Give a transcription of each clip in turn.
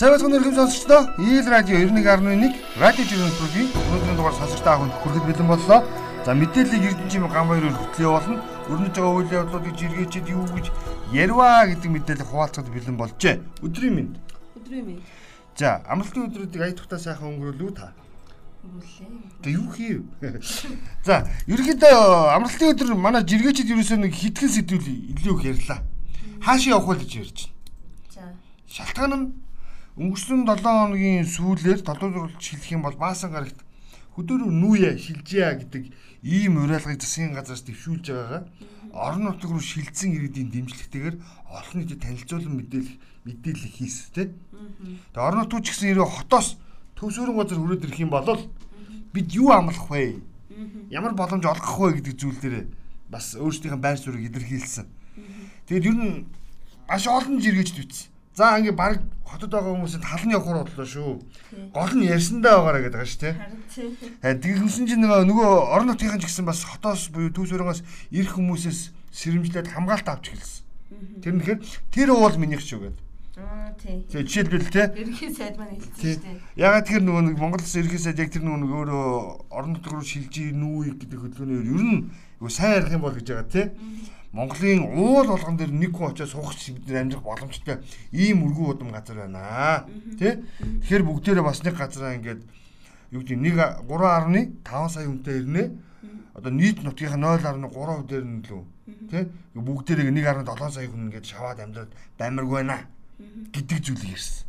Сайн байна уу хүмүүс сонсогчдоо? Ийл радио 91.1 радио жиргэн төрлийн өнөөдрийн дугаар сонсогч та бүхэнд хүрэхэд бэлэн боллоо. За мэдээллийг Эрдэнэчим гам хоёроор хөтлөө болно. Өрнөж байгаа үйл явдлуудыг жиргээчэд юу гэж ярваа гэдэг мэдээлэл хуваалцахад бэлэн болжээ. Өдрийн мэнд. Өдрийн мэнд. За, амралтын өдрүүдийг ая тухтаа сайхан өнгөрөөлөө та. Тэг юу хийв? За, ерөнхийдөө амралтын өдөр манай жиргээчэд ерөөсөө нэг хитгэн сэдвүүл илүү их ярьлаа. Хаашаа явах вэ гэж ярьж байна. За. Шалтгаан нь өнгөрсөн 7 хоногийн сүүлээр толгойролж шилжих юм бол баасан гарагт хөдөөр нүүе шилжээ гэдэг ийм уриалгыг засгийн газраас дэвшүүлж байгаагаа орон нутг руу шилжсэн иргэдийн дэмжлэгтэйгээр олон нийтэд танилцуулан мэдээлэх мэдээлэл хийсэн тийм. Тэгээ орон нутг ч гэсэн ирээ хотоос төвсөрөн газар хүрээд ирэх юм бол бид юу амлах вэ? Ямар боломж олгох вэ гэдэг зүйл дээр бас өөрсдийнх нь байр суурийг илэрхийлсэн. Тэгээд ер нь маш олон жиргэж төвцсөн. За ингээ баг хотод байгаа хүмүүсэд халан явахаар бодлоо шүү. Гол нь ярьсандаа байгаараа гэдэг те. Харин тийм. Тэгсэн чинь нөгөө нөгөө орон нутгийн ч гэсэн бас хотоос буюу төс өрөнгөөс ирэх хүмүүсээс сэрэмжлээд хамгаалт авч эхэлсэн. Тэр нэхэр тэр уул минийх шүү гэдэг. Аа тийм. Тэгээ жишээлбэл те. Ерөнхий сайд маань хэлсэн шүү дээ. Ягаад тэр нөгөө нэг Монгол улс ерхий сайд яг тэр нөгөө өөрөө орон нутг руу шилжиж нүү гэдэг хөдөлгөөний ер нь сайн ярих юм бол гэж байгаа те. Монголын уул болгон дээр нэг хүн очиж суух бид нар амьдрах боломжтой ийм өргөн удам газар байна. Тэ? Тэгэхээр бүгдээрээ бас нэг газараа ингээд юу гэдэг нэг 3.5 сая хүнтэй ирнэ. Одоо нийт нутгийн 0.3% дээр нь лөө. Тэ? Бүгдээрээ 1.7 сая хүн ингээд шаваад амьдраад баймарг байна гэдэг зүйлийг ирсэн.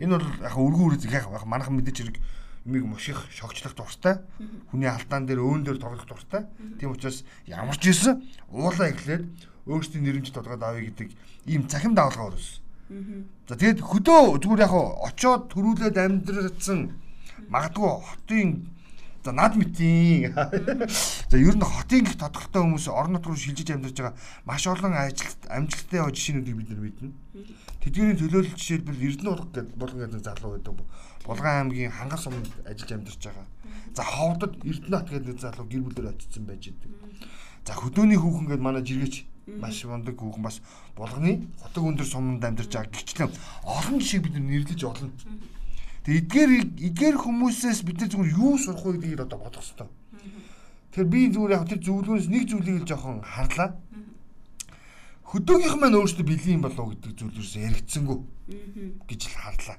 Энэ бол яг өргөн үрэг яг манайхан мэдээж хэрэг юмыг муших шогчлох дуртай. Хүний алдаан дээр өөн дээр тоглох дуртай. Тийм учраас ямар ч ийсэн уулаа эхлээд өөрсдийн нэрмж тодгоод авъя гэдэг ийм цахим даалгавар өрсөн. За тэгэд хөдөө зүгээр яг очоод төрүүлээд амьдрсан магадгүй хотын За над мэтийн. За ер нь хотын гих тодорхойтой хүмүүс орон нутг руу шилжиж амьдарч байгаа маш олон ажилт амжилттай жишээнүүдийг бид нар мэднэ. Тэдгээрийн төлөөлөл жишээлбэл Эрдэнэ урга гэдэг болгон гэдэг залуу байдаг. Булган аймгийн хангар суманд ажиллаж амьдарч байгаа. За ховдод Эрдэнэт гэдэг залуу гэр бүлээр очсон байж идэг. За хөдөөний хүүхэн гэдэг манай жиргээч маш мундаг хүүхэн бас булганы хотог өндөр суманд амьдарч байгаа. Гэвчлэн олон жишээ бид нэрлэж олно. Тэгээ эдгээр эдгээр хүмүүсээс бид нар зүгээр юу сурах вэ гэдгийг одоо бодох хэрэгтэй. Тэгэхээр би зүгээр яг тэр зөвлөгөөнөөс нэг зүйлийг л жоохон харлаа. Хөдөөгийнх маань өөрөөсөө бэлэн юм болов гэдэг зүйл юусэн яригдсангүй гэж л харлаа.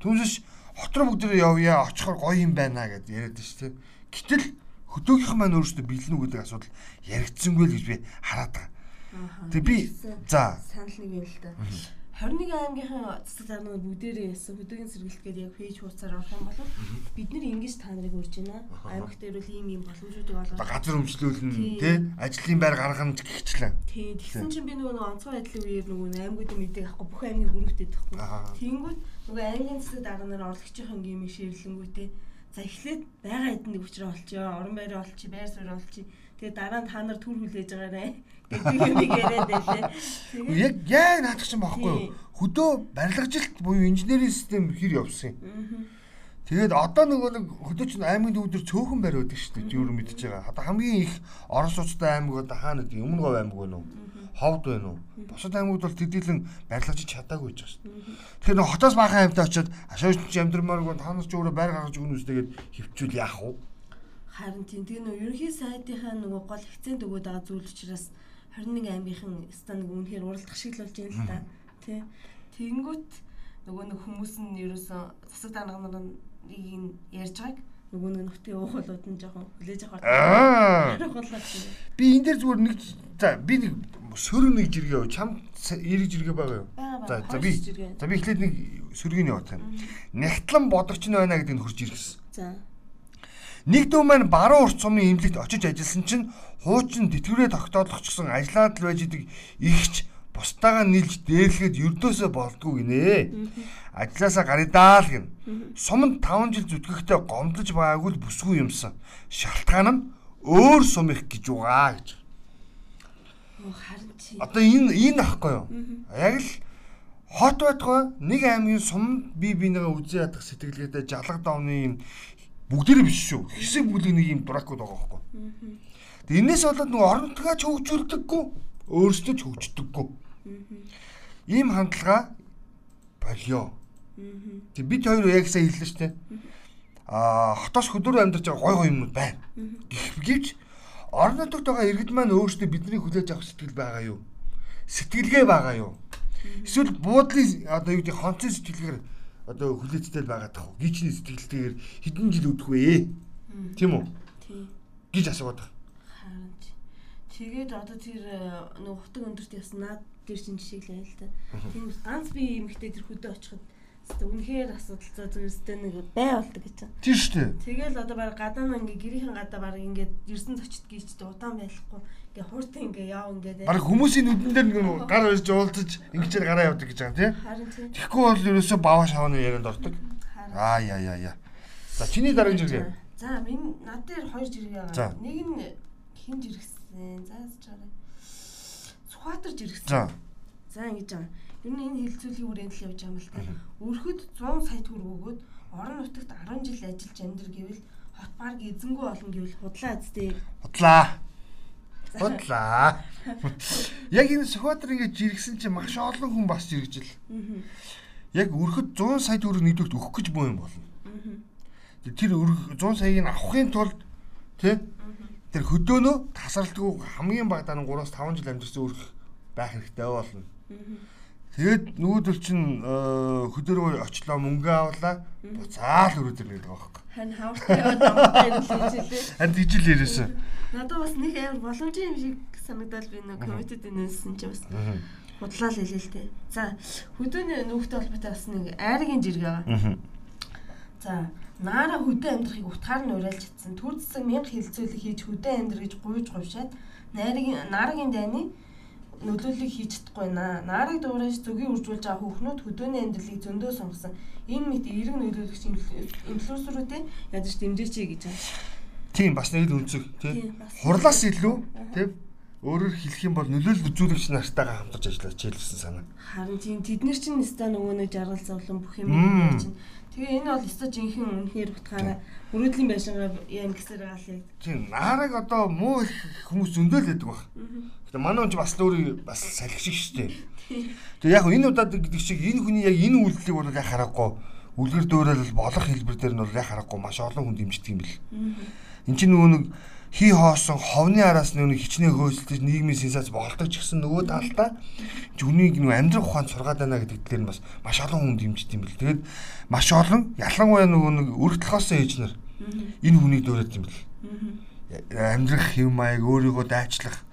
Түүнээс хот руу бүгдээ явъя очихоор гоё юм байна гэд яриад шүү дээ. Гэтэл хөдөөгийнх маань өөрөөсөө бэлэн үү гэдэг асуудал яригдсангүй л гэж би хараад байгаа. Тэгээ би за санал нэг юм л да. 21 аймгийнхаа цэцэг зарнууд бүгдээрээ яасан хөдөөгийн сэргэлтгээд яг пэйж хуудасаар орох юм бол бид нар ингэж та нарыг урьж байна. Аймагт ирвэл ийм ийм боломжуудыг олгох. Газар өмчлүүлнэ тий ажлын байр гаргана гихчлээ. Тий тэгсэн чинь би нөгөө онцгой байдлын үеэр нөгөө аймагуудын мэдээг авахгүй бүх аймгийг өрөвдөд тахгүй. Тэнгүүт нөгөө аймгийн цэцэг дарга нар орлогчийн гэмиг ширлэнгүүтээ за эхлээд байгаа эднийг хүчрээ олчихё. Орон байраа олчих, байр суурь олчих. Тэгээ дараа нь та нар төр хүлээж байгаарэ гэдэг юм яриад байлээ. Яг яг наадах чинь байхгүй юу? Хөдөө барилгажилт буюу инженерийн систем хэр явсан юм. Тэгээд одоо нөгөө нэг хөдөө чинь аймгийн төвдөр цөөхөн барь байдаг шүү дээ. Юу мэдчихэж байгаа. Одоо хамгийн их Орос улстай аймаг одоо хаана гэдэг өмнө говь аймаг байна уу? Ховд байна уу? Бусад аймагуд бол тэдийлэн барилгажиж чадаагүй байж байгаа шүү дээ. Тэгэхээр нөгөө хотоос баахан аймтаа очиод ашаач чи амьдрмааргүй та нар ч өөрөө байр гаргаж өгнө үстэйгээд хөвчүүл яах вэ? Харин тийм тэгээ нөгөө ерөнхий сайдынхаа нөгөө гол акцент өгöd байгаа зүйл учраас 21 аймгийнхан ста нэг үнэхээр уралдах шиг л болж байна л да. Тэ. Тэнгүүт нөгөө нэг хүмүүс нь ерөөсөн засаг дарга нарын ярьж байгааг нөгөө нэг нутгийн уухлууд нь жоохон хүлээж авах. Би энэ дээр зүгээр нэг за би нэг сөрөг нэг жиргээ чам эрэг жиргээ байгаа юу? За за би за би эхлээд нэг сөргийг явуулах юм. Нягтлан бодогч нь байна гэдэг нь хурж иргэсэн. За Нэг дүү маань баруун урт сумын имлэгт очиж ажилласан чинь хуучин тэтгэврээ тогтоолгочихсон ажиллаад л байж идэг ихч бусдаагаа нийлж дээрлэхэд ердөөсөө болдгоо гинэ. Ажлаасаа гаридаа л гин. Суманд 5 жил зүтгэхтэй гомдож байгаагүй л бүсгүй юмсан. Шалтгаан нь өөр сум их гэж угаа гэж. Одоо энэ энэ ахгүй юу? Яг л хот байтугай нэг аймгийн сум би бинийгээ үзээ ядах сэтгэлгээтэй жалга давны юм бүгдээрээ биш шүү. Хэсэг бүлэг нэг юм дуракуд байгаа байхгүй. Тэгээ энэс болоод нөгөө орон нутгаа ч хөгжүүлдэггүй, өөрсдөө ч хөгждөггүй. Ийм хандлага болио Тэг бид хоёр яг сайн хэллээ шүү дээ. Аа хотоос хөдөр амьдарч байгаа гой гой юмнууд байна. Гэвч орон нутагт байгаа иргэд маань өөрсдөө бидний хүлээж авах сэтгэл байгаа юу? Сэтгэлгээ байгаа юу? Эсвэл буудлын одоо юу гэдэг хонцын сэтгэлгээр одоо хүлээцтэй байгаад тах уу? Гичний сэтгэлтэйгээр хэдэн жил өдөх вэ? Тийм үү? Тийм. гэж асууад байгаа. Харин ч. Тэгээд одоо тэр нэг хутаг өндөрт ясан наад дээр чинь жишээ л та. Тийм ганц би эмэгтэй тэр хөдөө очиход үнэхээр асуудалцаа зөвстэй нэг бай болдог гэж байна. Тийм шүү дээ. Тэгэл одоо баг гадаа маа ингээ гэрийнхэн гадаа баг ингээд ерсэн зочд гीчтэй удаан байхгүй ингээ хууртан ингээ яав ингээ Бараг хүмүүсийн нүдэн дээр нэг гар ирж уулзаж ингэчээр гараа явдаг гэж байгаа тийм. харин тийм Тэгэхгүй бол ерөөсөө баваа шавны ярианд ордог. Аа яа яа яа. За чиний дараагийн жиргээ. За минь над дээр хоёр жиргээ байгаа. Нэг нь хин жиргсэн. За чараа. Сүхбаатар жиргсэн. За. За ингэж байгаа. Ер нь энэ хилцүүлгийн хүрээнд л явж байгаа юм л та. Өрхөд 100 сая төгрөг өгөөд орон нутагт 10 жил ажиллаж амьдэр гэвэл хот парк эзэнгүү олон гэвэл худлаа зүтэй. Худлаа. Худлаа. Яг энэ Сүхбаатар ингэж жиргсэн чинь маш олон хүн бас жиргэж л. Яг өрхөд 100 сая төгрөг нэгдүгт өгөх гэж боо юм болно. Тэр өрх 100 саяыг авахын тулд тий тэр хөдөөнөө тасралтгүй хамгийн багадаа нь 3-5 жил амьдсан өрх байх хэрэгтэй болно. Тэгээд нүүдэл чинь э, хөдөөрөө очлоо мөнгө авлаа. Буцаал өрөөдөр гэдэг байгаа байхгүй. Хан хавртай яваад амтай ирэлж илээ. Харин тийжл ярьсан. Надад бас нэг амар боломжийн юм шиг санагдал би нэг комитет энэсэн чи бас худлаа л хэлээ л дээ. За хөдөөний нөхдөд холбоотой бас нэг айргийн жиргээ байгаа. За наара хөдөө амьдрахыг утгаар нь уриалж чадсан. Төр засаг мянга хилцүүлэг хийж хөдөө амьдр гэж гуйж говшаад найргийн наарагийн дайны нөлөөллийг хийж чадахгүй наа. Наарыг дуурайж зүгийг үржүүлж байгаа хүүхнүүд хөдөөний амьдралыг зөндөө сонгосон. Энэ мэт эерэг нөлөөлөгч инфлюенсерүүдээ ядаж дэмжээч гэж байгаа. Тийм бас нэг л үнцэг тий. Тийм. Хурлаас илүү тий. Өөрөөр хэлэх юм бол нөлөөлөл үзүүлэгч нартайгаа хамтарч ажиллаж хэлсэн санаа. Харин тийм тэд нар чинь өстой нөгөө нэг жаргал зовлон бүх юм чинь. Тэгээ энэ бол өстой жинхэнэ үнэхээр утгаараа өрөөдлийн байшингаа яам гэсээр байгаа л яг. Тийм наарыг одоо муу их хүмүүс зөндөөл байдаг баг. Гэтэ манай хүн ч бас л өөрийг бас салхи шиг шүү дээ. Тэгээ яг энэ удаад гэдэг шиг энэ хүний яг энэ үйлдэлийг бол яг харахгүй үлгэр дөөрөл болох хэлбэр дээр нь бол яг харахгүй маш олон хүн дэмждэг юм бэл. Энд чинь нөгөө нэг хий хоосон ховны араас нөгөө хичнээн хөөцөлдөж нийгмийн сенсац болдог ч гэсэн нөгөө талдаа жүнийг нөгөө амьдрах ухаанд сургаад байна гэдэг дээр нь бас маш олон хүн дэмждэг юм бэл. Тэгээд маш олон ялангуяа нөгөө нэг өргөдлөхөөс ээж нар энэ хүнийг дөөрөд юм бэл. Амьдрах хэв маяг өөрийгөө дайчлах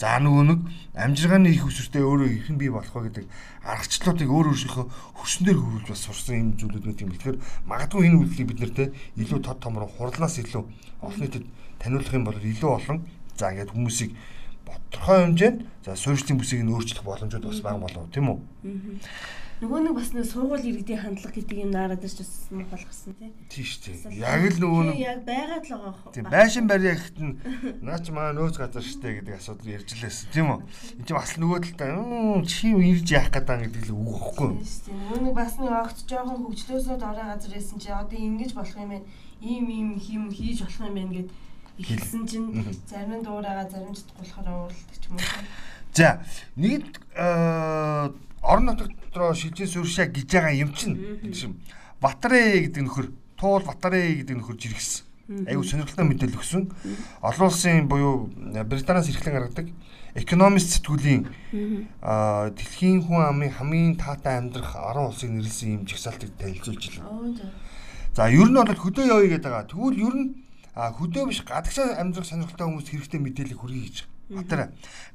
За нөгөө нэг амжиргааны их өсвөртэй өөрөө ихэн бий болох вэ гэдэг аргачлалуудыг өөр өөрсдийнхөө хөснөөр хөрвүүлж бас сурсан юм зүйлүүд байт юм. Тэгэхээр магадгүй энэ үйлдэлийг бид нарт илүү тод томроо хурлаас илүү олон нийтэд таниулах юм бол илүү олон за ингээд хүмүүсийг тодорхой хэмжээнд за суурьшлийн бүсийг нь өөрчлөх боломжууд бас бага болов тийм үү? Нөгөө нэг бас нэг сургууль иргэдийн хандлага гэдэг юм наарад ч бас муу болгосон тий. Тийм шүү дээ. Яг л нөгөө нэг Тийм, яг байгаад л байгаа. Тийм байшин барья гэхэд нь наа чи маа нөөц газар штэ гэдэг асуудал ярьж лээсэн тийм үү? Энд чи бас нөгөө талдаа "Мм, чи юу ирж яах гэдэг юм гэдэг л үг байхгүй юу? Тийм нөгөө нэг бас нэг огт жоохон хөвчлөөсөө дорой газар байсан чи одоо ингэж болох юм байна. Ийм ийм хийм хийж болох юм байна гэд ихэлсэн чинь зарим нь дуурайгаа зарим ч болохоор ууралдаг ч юм уу. За нэг э, орон нутагт руу шилжин сууршаа гэж байгаа юм чинь шим. Батарэ гэдэг нөхөр туул Батарэ гэдэг нөхөр жиргсэн. Айгу сонирхолтой мэдээлэл өгсөн. Олон улсын буюу Британаас эрхлэн гаргадаг экономист сэтгүүлийн аа дэлхийн хүн амын хамгийн таатай амьдрах 10 улсыг нэрлсэн юм жагсаалтыг танилцуулж байна. За. Ер нь бол хөдөө явъя гэдэг байгаа. Тэгвэл ер нь хөдөө биш гадагшаа амьдрах сонирхолтой хүмүүс хэрэгтэй мэдээлэл хүргэе гэж. Батар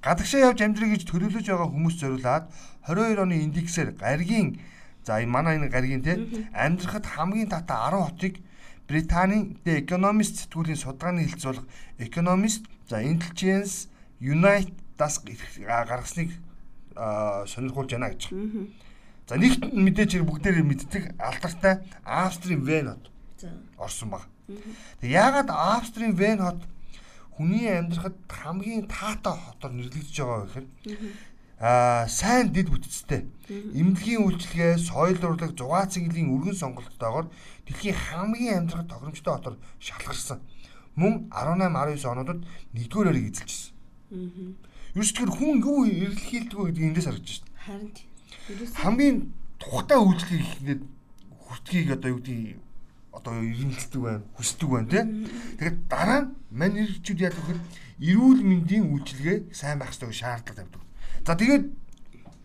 гадагшаа явж амьдрах гэж төлөвлөж байгаа хүмүүс зориулаад 22 оны индексээр гаргийн за энэ манай энэ гаргийн те амьдрахад хамгийн таатай 10 хотыг Британийн The Economist сэтгүүлийн судалгааны хэлц болох Economist за Intelligence Unite-дас гаргасныг сонирхуулж байна гэж. За нэгт мэдээж хэрэг бүгдээрээ мэддэг алдартай Австрийн Вен хот За. орсон баг. Тэг яагаад Австрийн Вен хот хүний амьдрахад хамгийн таатай хотоор нэрлэгдэж байгаа вэ гэхээр аа сайн дэд бүтцтэй эмнэлгийн үйлчилгээ, соёл урлаг, зугаа цэнгэлийн өргөн сонголттойгоор дэлхийн хамгийн амьдрахад тохиромжтой хотоор шалгарсан. Мөн 18 19 онуудад нэгдүгээр өрийг эзэлжсэн. Юус тэр хүн юу эрэлхийлдэг вэ гэдэг эндээс харагдаж байна. Харин тийм. Хамгийн тухтай үйлчлэг хийгээд хүртгийг одоо юу гэдэг одоо ирэмэлцдэг байна, хүсдэг байна тий. Тэгэхээр дараа нь ирчүүд яадаг вэ? Эрүүл мэндийн үйлчилгээ сайн байх ёстой шаардлага тавьдаг. За тэгээд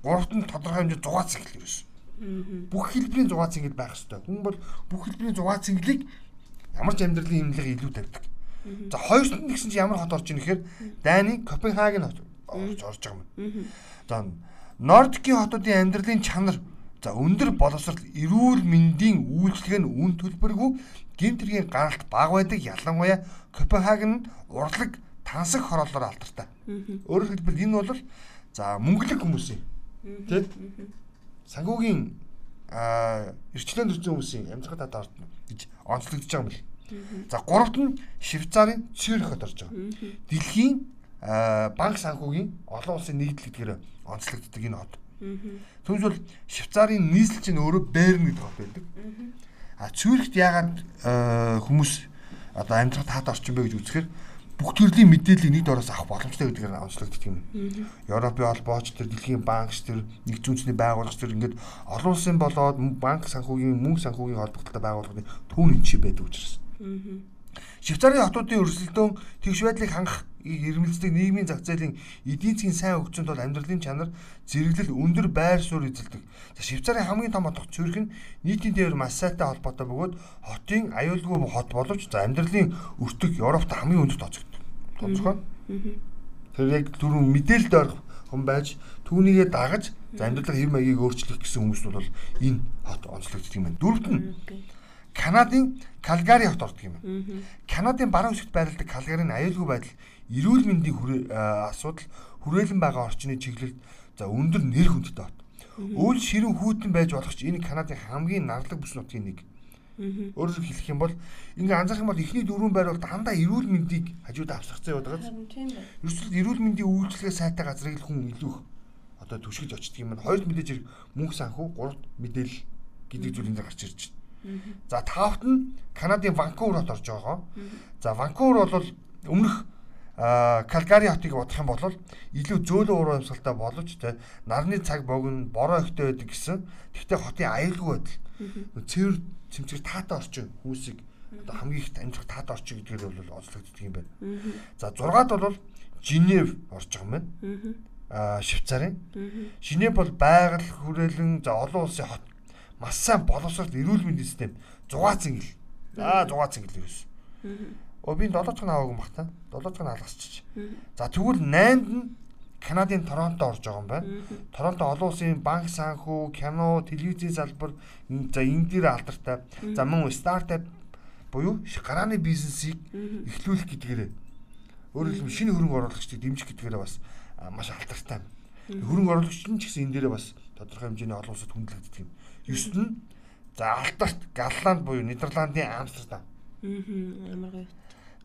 гуравт нь тодорхой хэмжээ зугаа цэнгэл ерөөс. Бүх хэлбэрийн зугаа цэнгэл байх ёстой. Хүн бол бүх хэлбэрийн зугаа цэнгэлийг ямар ч амьдралын имлэг илүү тавьдаг. За хоёрт нь гэсэн чи ямар хот орж ийн гэхээр Дайны Копенгаген хот орж орж байгаа юм. За Нордикийн хотуудын амьдралын чанар За өндөр боловсрол эрүүл мэндийн үйлчлэг нь үн төлбөргүй гэмт хэргийн гаралт бага байдаг ялангуяа Копенгаген урлаг тансаг хороолоор алдартай. Өөрөөр хэлбэл энэ бол за мөнгөлөг хүмүүсийн тий санхүүгийн а эрчлэн төрсэн хүмүүсийн амьдрахад таад ордно гэж онцлогдож байгаа юм бэл. За гуравт нь Швейцарын Цюрих хот орж байгаа. Дэлхийн банк санхүүгийн олон улсын нийтлэл гэдгээр онцлогддог энэ хот. Түүнээс бол Швейцарын нийслэл чинь өөрөө Берн гэдэг хот байдаг. А Цюрихт яагаад хүмүүс одоо амьдрах таат орчин бэ гэж үзэхээр бүх төрлийн мэдээллийг нэг дороос авах боломжтой гэдгээр онцлогддог юм. Европын холбооч тэр дэлхийн банкч тэр нэгдсэн үндэсний байгууллагч тэр ингээд олон улсын болоод банк санхүүгийн мөнгө санхүүгийн холбогдолтой байгууллагын түүн энэ чи байдаг учраас. Швейцарын хотуудын өрсөлдөөн тэгш байдлыг хангах ирмэлцдэг нийгмийн зах зээлийн эдийн засгийн сайн хөгжинд бол амьдралын чанар зэрэглэл өндөр байр суурь эзэлдэг. За Швейцарын хамгийн том хотох Цюрих нь нийтийн дээр маш сайтай холбоотой бөгөөд хотын аюулгүй хот боловч за амьдралын өртөг Европт хамгийн өндөр тооцогддог. Тооцоогоо. Тэр яг түрүүн мэдээлэлд орох хүн байж түүнийгээ дагаж за амьдралын хэв маягийг өөрчлөх гэсэн хүмүүс бол энэ хот онцлогддог юм байна. Дөрөвт нь Канадын Калгари хот ордог юм байна. Канадын баруун хэсэгт байрладаг Калгарийн аюулгүй байдал эрүүл мэндийн асуудал хүрээлэн байгаа орчны чиглэлд за өндөр нэр хүндтэй хот. Үйл ширүүн хүүтэн байж болох ч энэ Канадын хамгийн нарлаг бүс нутгийн нэг. Өөрөөр хэлэх юм бол ингээ анзаарах юм бол эхний дөрвөн байр бол дандаа эрүүл мэндийг хажууд авсгацсан яваад байгаа. Ерөөсөл эрүүл мэндийн үйлчлэгээ сайтай газрыг л хүн илүү одоо түшгэлж очдөг юм байна. Хоёрт мэдээж мөнх санхүү, гуравт мэдээлэл гэдэг зүйл энэ гарч ирж байна. За тавт нь Канадын Ванкувер хот орж байгаа. За Ванкувер бол өмнөх Калгари хотыг бодох юм бол илүү зөөлөн уруу амьсгалтай боловч нарны цаг богино бороо ихтэй байдаг гэсэн. Тэгвэл хотын аюулгүй байдал. Цэвэр цэмцгэр таатай орчин хүмүүсийг одоо хамгийн их амжих таатай орчин гэдгээр бол онцлогддог юм байна. За 6-ад бол Женев орж байгаа юм байна. Аа Швейцарын. Женев бол байгаль хүрээлэн за олон улсын хот маш сайн боловсрол эрүүл мэндийн систем 6 цэнгэл. Аа 6 цэнгэл ерөөс. Өө би 7 цагаан аваагүй юм бах та. 7 цагаан алгасчих. За тэгвэл 8-д нь Канадын Торонто орж байгаа юм байна. Торонто олон улсын банк санхүү, кино, телевизийн салбар за энэ дээр алдартай. За мөн стартап буюу гарааны бизнесийг эхлүүлэх гэдгээрээ өөрөөр хэлбэл шинэ хөрөнгө оруулагчдыг дэмжих гэдгээрээ бас маш алдартай. Хөрөнгө оруулагч нь ч гэсэн энэ дээрээ бас тодорхой хэмжээний олон улсад хүндлэгддэг юм. 9 нь за Алтарт, Галланд буюу Нидерландын Амстердам. Аа амар гоё.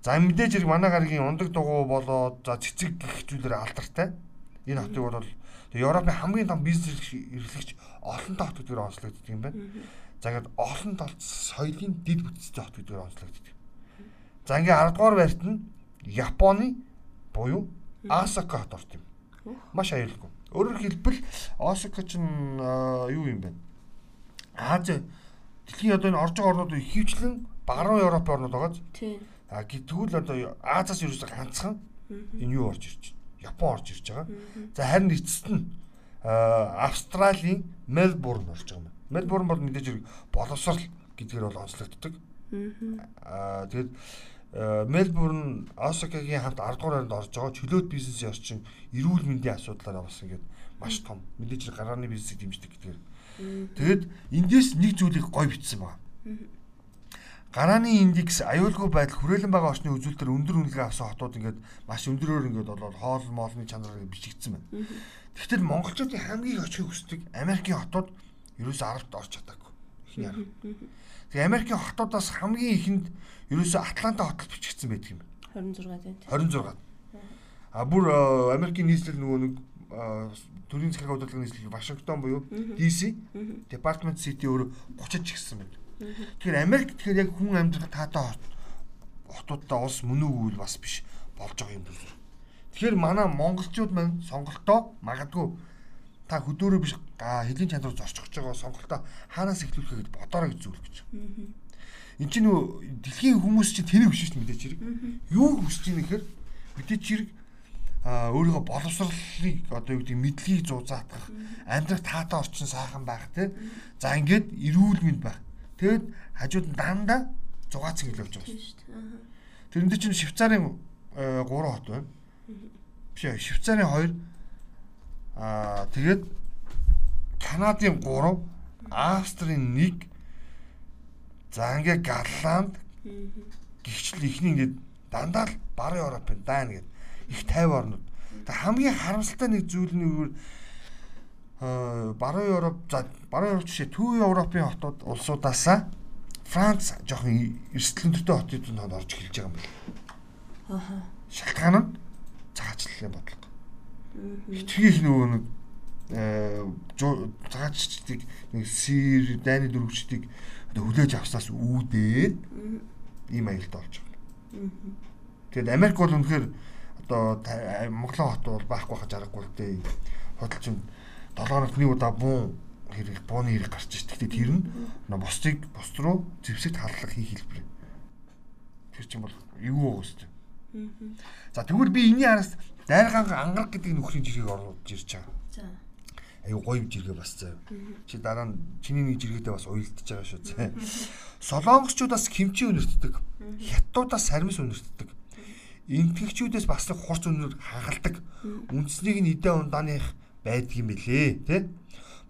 За мэдээж хэрэг манай гарагийн ундаг дугуй болоод за цэцэг гэх зүйлээр алдартай. Энэ хотыг бол Европын хамгийн том бизнес эрхлэгч олонтой хот гэдгээр онцлогддог юм байна. За ингээд олон талт соёлын дид бүтцтэй хот гэдгээр онцлогддог. За ингээд 10 дугаар байрт нь Японы буюу Асака хот орт юм. Маш аюулгүй. Өөрөөр хэлбэл Осака ч юу юм бэ? Аз дэлхийн одоо энэ орж байгаа орнууд хөвчлэн баруун Европын орнууд байгаа. Тийм А тэгвэл одоо Азаас ерөөсө ганцхан энэ юу орж ирж байна. Япон орж ирж байгаа. За харин эцэст нь Австралийн Мельбурн орж байгаа юм. Мельбурн бол мэдээж хэрэг боловсрал гэдгээр бол онцлогддог. Аа тэгээд Мельбурн Осакагийн хамт 10 дугаар хайранд орж байгаа чөлөөт бизнесийн орчин эрүүл мэндийн асуудлаараа бас ингээд маш том мэдээж гарааны бизнесийг дэмждэг гэдгээр. Тэгээд эндээс нэг зүйлийг гой бичсэн байна гарааны индекс аюулгүй байдал хүрээлэн байгаа орчны үзүүлэлтээр өндөр үнэлгээ авсан хотууд ингээд маш өндөрөөр ингээд болоод хоол моолны чанараар бичигдсэн байна. Тэгвэл монголчуудын хамгийн очихыг хүсдэг Америкийн хотууд ерөөсөө 10-т орж чадаагүй. Эхний 10. Тэгээ Америкийн хотуудаас хамгийн ихэнд ерөөсөө Атланта хотод бичигдсэн байдаг юм. 26 тийм. 26. А бүр Америкийн нийслэл нөгөө нэг төрийн захиргааны удирдлагын нийслэл Вашингтон буюу DC Department City өөр 30 ч гисэн байна. Тэгэхээр Америк тэгэхээр яг хүн амьдрах таатай хотуудтай улс мөн үгүй бас биш болж байгаа юм дүү. Тэгэхээр манай монголчууд маань сонголтоо магадгүй та хөдөөрөө биш хэлийн чанар зорчих байгаа сонголтоо хаанаас эхлүүлэх гэж бодоорой гэж зүйл гэж. Энд чинь нөө дэлхийн хүмүүс чинь тэр биш шүү дээ мэдээч хэрэг. Юу хүсэж ийм гэхээр мэдээч хэрэг а өөрийгөө боловсролыг одоо юу гэдэг мэдлэгийг зузаатгах амьдрах таатай орчин сайхан байх те. За ингээд эрүүл мэнд байх. Тэгэд хажууд нь дандаа 6 цаг л явж байгаа шүү дээ. тэрэн дээр чинь швейцарын 3 хот байна. Биш швейцарын 2 аа тэгээд Канадын 3 Австрийн 1 за ингээд Голланд гихчл ихний ингээд дандаа л барын Европын дайна гэдэг их 50 орнууд. Тэг хамгийн харамсалтай нэг зүйл нь баруун Европ за баруун Европ жишээ Төв Европын хотууд улсуудаасаа Франц жоохон эрсдлэнтэй хотууд орж эхэлж байгаа юм байна. Аха. Шалтгаан нь цагаачлалын бодлого. Хитрхийх нөгөө нэг цагаачдыг нэг сэр дайны дөрөвчдийг хүлээж авсаас үүдээд ийм аялалд олж байгаа. Тэгэд Америк бол үнэхээр одоо Монголын хот бол байхгүй хаж аргагүй л дээ. Хөдөлчин 7 хоногт нэг удаа буун хэрэг бууны хэрэг гарч ш. Тэгтээ тэр нь бусдыг бус руу зэвсэгт халлах хийх хэлбэр. Тэр чинь бол вэ гэсэн. За тэгвэл би энэний араас дайргаан ангараг гэдэг нөхрийн жиргэг оруулж ирж байгаа. За. Аюу гоё жиргээ бас заа. Чи дараа нь чиний нэг жиргээдээ бас уйлдчихж байгаа шүү заа. Солонгосчуудаас хэмчээ өнөртдөг. Хятадуудаас сармис өнөртдөг энтгэгчүүдээс бас нэг хурц өнөр хагалдаг. Үндснийг нь идэ ундааных байдаг юм билээ, тий?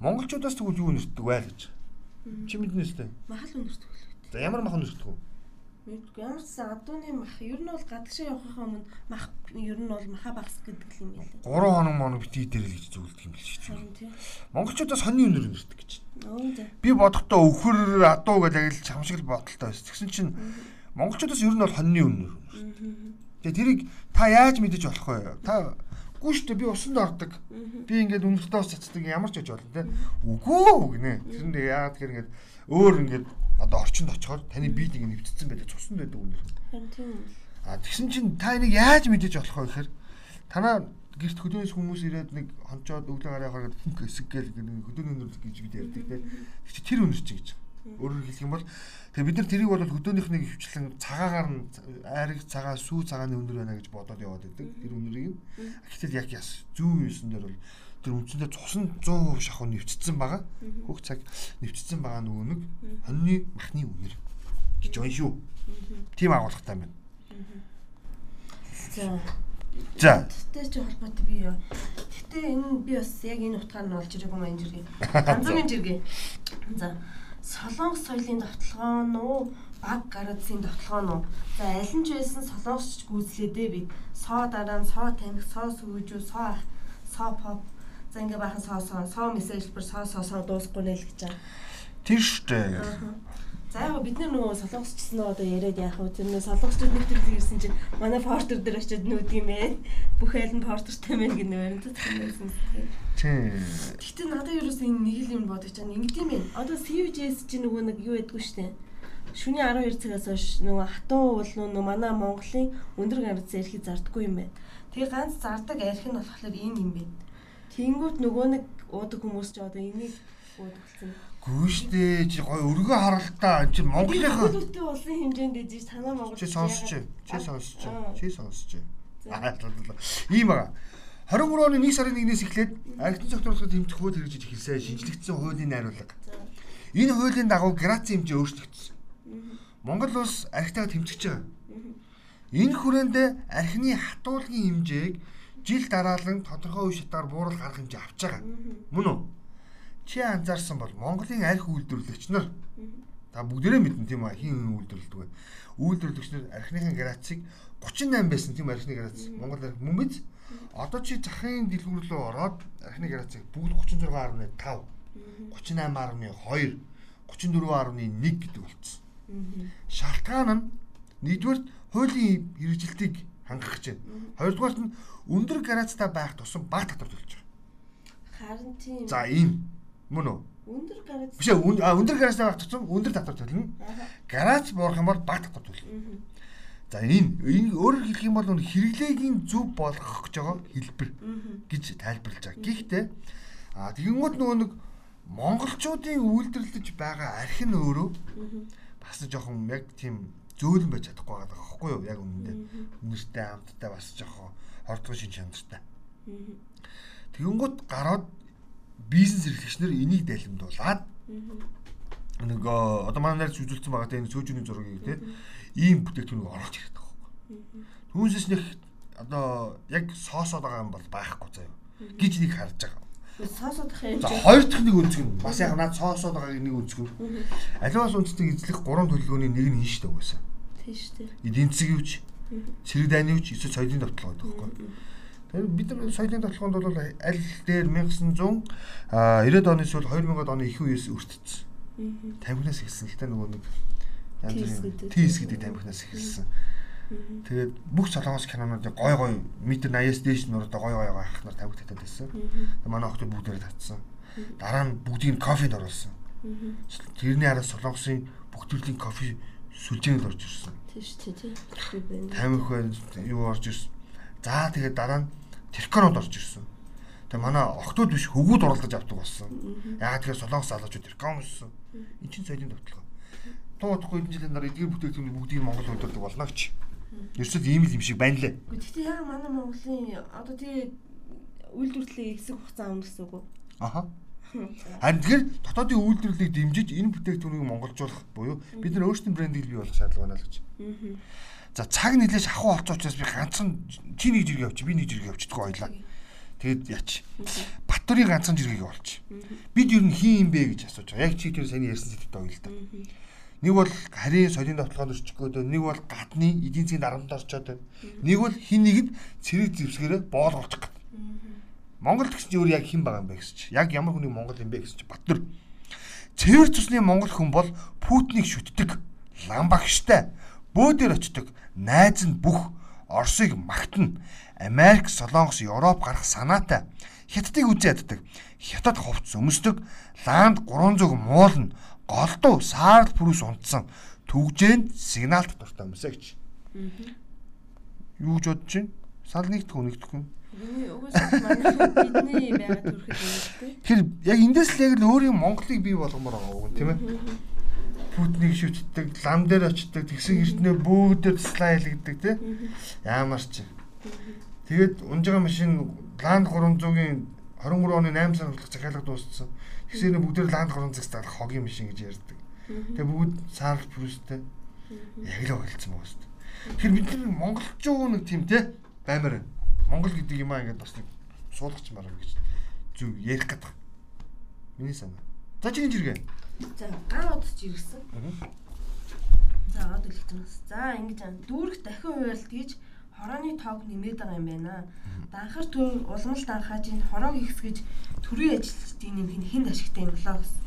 Монголчуудаас тэгвэл юу нэртдэг вэ гэж. Чи мэднэ үстэй. Махал өнөртдөг. За ямар махан өнөртдөг вэ? Мэдгүй ямар ч адууны мах ер нь бол гадагшаа явахын өмнө мах ер нь бол маха багс гэдэг юм ялээ. 3 хоног моног бити дээр л гэж зөвлөдөг юм л шүү дээ. Монголчуудаас хоньны өнөр өнөртдөг гэж. Би бодохдоо өвхөр адуу гэж агил чамшиг л бодолтой байсан. Тэгсэн чинь монголчуудаас ер нь бол хоньны өнөр. Тэгээ тэрийг та яаж мэдэж болох вэ? Та үгүй шүү дээ би усанд ордог. Би ингээд өнөртөө ус цацдаг ямар ч гэж болно те. Үгүй гинэ. Тэр нь яагаад тэгэхээр ингээд өөр ингээд одоо орчинд очихоор таны биед ингээд нэвтцсэн байдаг цусан байдаг үнэр. Харин тийм. А тэгсэн чинь та энийг яаж мэдэж болох вэ гэхээр танаа гэрт хөдөөнөөс хүмүүс ирээд нэг хончоод өглөө гараа хараад хинк хэсэг гээл хөдөөний өнөр гэж бид ярьдаг те. Тэр өнөр чи гэж. Өөрөөр хэлэх юм бол тэгээ бид нар тэрийг бол хөдөөнийхнийг хөвчлэн цагаагаар нь айраг цагаа сүү цагааны өнөр байна гэж бодоод яваад байдаг. Тэр өнөрийг гэтэл яг яс зүүн юусэн дээр бол тэр үндсэндээ цусан 100% шахуу нэвчсэн байгаа. Хөх цаг нэвчсэн байгаа нөгөө нэг хоньны махны үнэр гэж байна шүү. Тийм агуулгатай байна. За. Тэгтээ чи холбоотой би юу. Тэгтээ энэ би бас яг энэ утгаар нь олж юм энэ жиргээ. Ганцхан жиргээ. За солонгос соёлын давталгаа нь уу баг гарадсын давталгаа нь за аль нь ч байсан солонгосч гүйцлээдээ бид соо дараа нь соо тамхи соо сүүжүү соо ах соо pop за ингээ бахан соо соо соо мессежбэр соо соо соо дуусахгүй нэ л гэж байгаа тэр штэ За яг бид нар нөгөө солонгосчсан одоо яриад яах вэ? Тэр нөгөө солонгосчууд нэвтрүүлэг ирсэн чинь манай портер дээр очиод нүүд юм бэ? Бүх айл нь портертай мэн гэнэ баримтат хэлсэн. Тийм. Гэтэ надад юу ч энэ нэг л юм бодож чана ингэдэм бэ. Одоо CVJS чинь нөгөө нэг юу ядгүй штэ. Шүний 12 цагаас хойш нөгөө хатуу бол нөгөө манай Монголын өндөр гарц эрхийг зардггүй юм байна. Тэгээ ганц зардаг арх нь болохоор энэ юм байна. Тэнгүүт нөгөө нэг уудаг хүмүүс ч одоо энийг уудаг болсон. Гүйштэй чи гой өргөө харалтаа чи Монголынхаа Монголын улсын хэмжээнд дэжиж танаа Монгол чи сонсч чи сонсч чи сонсч ийм байгаа 23 оны 1 сарын 1-ээс эхлээд архитектур зохицуулалтын тэмцэх хууль хэрэгжиж эхэлсэн шинжлэгдсэн хуулийн найруулга. Энэ хуулийн дагуу грацийн хэмжээ өөрчлөгдсөн. Монгол улс архитектур тэмцэж байгаа. Энэ хүрээнд архины хатуулгын хэмжээг жил дараалан тодорхой үе шатаар бууруулах арга хэмжээ авч байгаа. Мөн үү? Чи анзаарсан бол Монголын арх үйлдвэрлэгч нар. Та бүгдээрээ мэднэ тийм аа хин үйлдвэрлэдэг вэ? Үйлдвэрлэгч нар архиныхын градусыг 38 байсан тийм архины градус. Монгол арх мөн биз? Одоо чи захын дэлгүүр рүү ороод архины градусыг бүгд 36.5 38.2 34.1 гэдэг болчихсон. Шалтгаан нь нэгдүгээр хуулийн хэрэгжилтийг хангах гэж байна. Хоёрдугаарт нь өндөр градустай байх тусам баг татвар төлж байгаа. Харин тийм. За ийм Мөн үү? Өндөр гараж. Биш өндөр гаражтай байх тусам өндөр татвар төлнө. Гараж буурах юм бол бага татвар төлнө. За энэ энэ өөрөөр хэлэх юм бол хэрэглээгийн зөв болгох гэж байгаа хэлбэр гэж тайлбарлаж байгаа. Гэхдээ Аа тэгэнгүүт нөгөө нэг монголчуудын үйлдвэрлэж байгаа арх нь өөрөө бас жоохон яг тийм зөөлөн байж чадахгүй байгаа байхгүй юу? Яг үнэндээ. Үнэртэй амттай бас жоохон хордгоо шин чанартай. Тэгэнгүүт гараад бизнес эрхлэгчнэр энийг дайлимдуулаад нөгөө одоо манай нарт үзүүлсэн байгаа тийм сүүжүүний зургийг тийм ийм бүтээгдэхүүнийг оруулж ирээд байгаа байхгүй. Түүнээс нэг одоо яг соосоод байгаа юм бол байхгүй заяа гэж нэг харж байгаа. Соосоод ах юм. За хоёр дахь нэг өнцг нь бас яг наад соосоод байгааг нэг өнцг нь. Аливаас үндэстнийг эзлэх гурван төлөвлөгөөний нэг нь энэ шүү дээ. Тийм шүү дээ. Эдийн засгийн хүч, цэрэг дайны хүч, эсвэл соёлын давталгаа гэдэг байхгүй. Тэгэхээр бид нар соёлын давталгаанд бол аль дээр 1900 а 90-ад оны эсвэл 2000-ад оны их үеэс өртөцсөн. Тамхинаас эхэлсэн. Гэтэ нөгөө нэг янз бүрийн тийс гэдэг тамхинаас эхэлсэн. Тэгээд бүх солонгос кинонуудын гой гой метр 80-аас дээш нуруу гой гой гайх нар тавиг татаад байсан. Манай охтууд бүгдээрээ татсан. Дараа нь бүгдийг кофед оруулсан. Тэрний араас солонгосын бүх төрлийн кофе сүлжээнд орж ирсэн. Тийм шүү дээ. Тамхи байна юу орж ирсэн. За тэгээд дараа нь тэрконод орж ирсэн. Тэгээ манай охтууд биш хөвгүүд оролдож авдаг болсон. Яагаад тэгэхээр солонгос залуучууд тэркон өссөн. Энд чинь соёлын давталгаа. Туудахгүй энэ жилийн дараа эдгээр бүтээгдэхүүн бүгдийг Монгол үйлдвэрлэдэг болно гэж. Ерөөсөө ийм л юм шиг байна лээ. Гэхдээ яг манай Монголын одоо тий үйлдвэрлэлийн хэсэг хугацаа өнгөрсөн үгүй. Аха. Харин тэгэхээр дотоодын үйлдвэрлэлийг дэмжиж энэ бүтээгдэхүүнийг монголжуулах буюу бид нар өөрсдийн брендийг бий болгох шаардлага байна л гэж. За цаг нэлээд шахуу олцоо учраас би ганцхан чи нэг жиргээ авчих би нэг жиргээ авчихдаг ойлаа. Тэгэд яач. Батөрийн ганцхан жиргээг олч. Бид ер нь хин юм бэ гэж асууж байгаа. Яг чи тэр сайн ярьсан зэтэд ойл та. Нэг бол харийн соёлын давталгаанд орчих гээд нэг бол гадны эдийн засгийн дарамт орчоод байна. Нэг бол хин нэгэнд цэрэг зэвсгэрээ боол олчих гээд. Монгол гэсэн өөр яг хэн байгаа юм бэ гэсэн чи. Яг ямар хүний Монгол юм бэ гэсэн чи Батөр. Цэвэр цусны монгол хүн бол Путинийг шүтдэг, ламбагштай, бөөдөр очдог, найз нь бүх Оросыг магтана. Америк, Солонгос, Европ гарах санаатай. Хятадыг үзээ яддаг. Хятад хувцс өмсдөг. Ланд 300 муулна. Голдуу саарл пүрүс унтсан. Түгжээнд сигналт дуртай өмсөө гэж. Юу гэж бодож байна? Сал нэгдэх үү нэгдэхгүй юу? Угсаа манай бидний юм шүү дээ. Тэр яг эндээс л яг л өөрийн Монголыг бий болгомоор байгаа үг тийм ээ. Путнийг шүтдэг, лам дээр очдог, тэгсэн эрдэнэ бөөдөр туслаа хэлэгдэг тийм. Ямар ч. Тэгээд унжгаа машин Land 300-ийн 23 оны 8 сар хүртэл захиалга дууссан. Тэгсээр бүгдээр Land 300-аас дарах хогийн машин гэж ярьдаг. Тэгээ бүгд саарл прүстэй. Яг л ойлцсон байгаа шүү дээ. Тэгэхээр бид нар монголчууд нэг тийм те баймаар байна. Монгол гэдэг юм аа ингээд бас нэг суулгач мараа гэж зүг ярих гэдэг. Миний санаа. За чиний жиргээ. За гар удаж ирсэн. За од электрос. За ингэж аа дүүрэх дахин хуваарлт гэж хорооны тоог нэмээд байгаа юм байна. Данхар төр улмал данхаажийн хороог ихсгэж төрийн ажилчдын нэмэх нь хэнд ашигтай юм болоо гэсэн.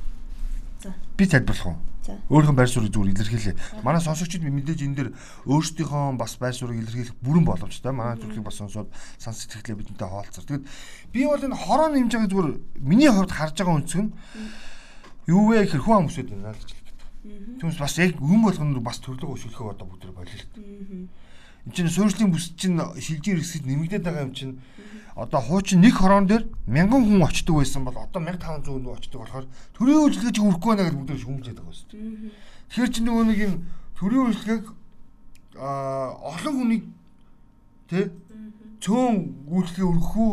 За. Би тайлбарлах уу? Өөрийнхөө байр суурийг зүгээр илэрхийлээ. Манай сонсогчид мэдээж энэ дэр өөрсдийнхөө бас байр суурийг илэрхийлэх бүрэн боломжтой. Манай төрлийг бас сонсоод сан сэтгэлээ бидэнтэй хаалцар. Тэгэд би бол энэ хороо нэмж байгаа зүгээр миний хувьд харж байгаа үнцг нь юу вэ гэхээр хүн амсууд байна л гэж хэлдэг. Түүнээс бас яг хүн болгоно бас төрлөг өшөлөхөө одоо бүгд болилт. Энд чинь суурьшлийн бүс чинь шилжийн хэрэгсэд нэмэгдээд байгаа юм чинь одоо хуучин нэг хорон дээр мянган хүн очдөг байсан бол одоо 1500 хүн очдөг болохоор төрийн үйлчлэгээ чи хүрхгүй байна гэж бүгд шүүмжээд байгаа шүү дээ. Тэгэхээр чи нөгөө нэг юм төрийн үйлчлэгийг аа олон хүнийг тэ цөөн үйлчлэгээ өргөхүү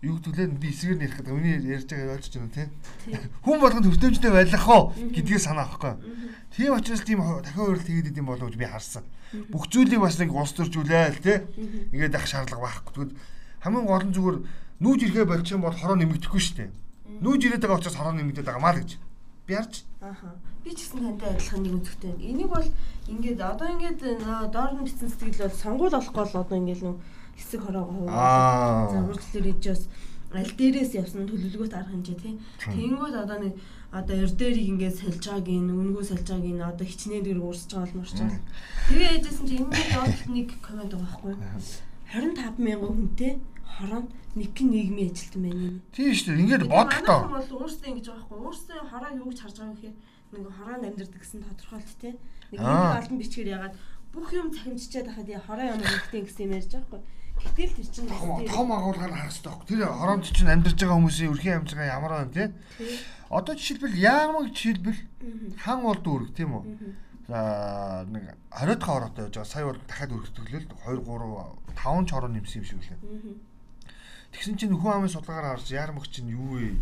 юу гэдгэлээ би эсгээр нэрх гэдэг. Миний ярьж байгааг ойлгож байна тий. Хүн болгонд хүртээмжтэй байх уу гэдгийг санаа авахгүй. Тийм учраас тийм дахин хөрөлт хийгээд идэм болов гэж би харсан. Бүх зүйлийг бас нэг улс төржүүлээл тий. Ингээд ах шаардлага байхгүй. Тэгвэл хамгийн гол нь зүгээр нүүж ирэхэ болчих юм бол хороо нэмэгдэхгүй шүү дээ. Нүүж ирээд байгаа учраас хороо нэмэгдээд байгаа маа л гэж. Би харж. Аха. Би ч гэсэн тантай адилхан нэг үзэгтэй. Энийг бол ингээд одоо ингээд доор нь бичсэн сэтгэл бол сонгуул болохгүй л одоо ингээд нөө хэсэг хороогоо хуваалцаад за үргэлжлэлээр ижээс аль дээрээс явсан төлөвлөгөөт арга хэмжээ тий. Тэнгүүд одоо нэг одоо эрдэрийг ингээд сольж байгааг ин үнгүү сольж байгааг ин одоо хичнээн дээр уурсж байгаа бол морч байгаа. Тэгээ яжсэн чи энэ доод нэг комент байгаа байхгүй. 25 мянган хүнтэй хороонд нэг нийгмийн ажилтан байна юм. Тийм шүү дээ. Ингээд бодлоо. Манай бол өөрсдөө ингэж байгаа байхгүй. Өөрсдөө хороо юу гэж харж байгаа юм гэхээр нэг хороонд амьдардаг гэсэн тодорхойлт тий. Нэг нэг албан бичгээр ягаад бүх юм цахимжчаад хахад хороо юм хэрэгтэй гэсэн юм ярьж байгаа байхгүй. Гэтэл тэр чинь том агуулгаар харах хэрэгтэй байхгүй. Тэр хороонд чинь амьдарч байгаа хүмүүсийн өрхийн амьжгаа ямар байна. Тий. Одоо жишээлбэл яамаг жишээлбэл хан бол дүүрэг тийм үү? За нэг 20-д хороотой байж байгаа. Сая бол дахиад өргөтгөлөл 2 3 5 ч хороо нэмсэн юм шиг үлээ. Тэгсэн чинь хүн амын судалгаараа харж яармаг чинь юу вэ?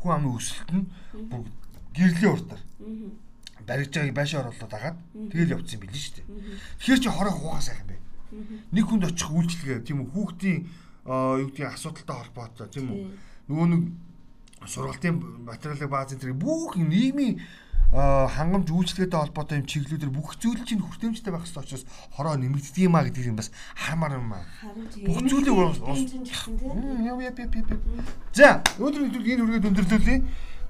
Хүн амын өсөлт нь бүр гэрлийн уртаар Мгм. баригж байгааг байшаа оруулаад дагаад тэгэл явцсан билээ шүү дээ. Тэгэхээр чи хороо хуугаа сайхан. Мгм. Нэг хүнд очих үйлчлэгээ тийм үү хүүхдийн юу гэдгийг асуудалтай холбоотой тийм үү? Нөгөө нэг сургалтын материалын баазын тэр бүх нийгмийн хангамж үйлчлэгээтэй холбоотой юм чиглэлүүдэр бүх зүйл чинь хүртээмжтэй байх хэрэгтэй учраас хороо нэмэгддэг юм а гэдэг юм бас хармаар юм аа. Бүх зүйлийг. За, өнөөдөр нэвтрүүлэг энэ хүргээд өндөрлүүлье.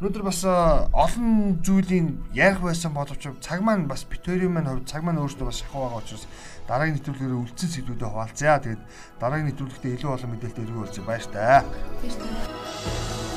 Өнөөдөр бас а, олон зүйлийн ярих байсан боловч цаг маань бас битүүрийн маань хувьд цаг маань өөрөөсөө бас шахуу байгаа учраас дараагийн нэвтрүүлгээр үлдсэн сэдвүүдэд хуваалцъя. Тэгээд дараагийн нэвтрүүлэгтээ илүү олон мэдээлэлтэй иргэн уулзъя. Баяр таа. Шүү дээ.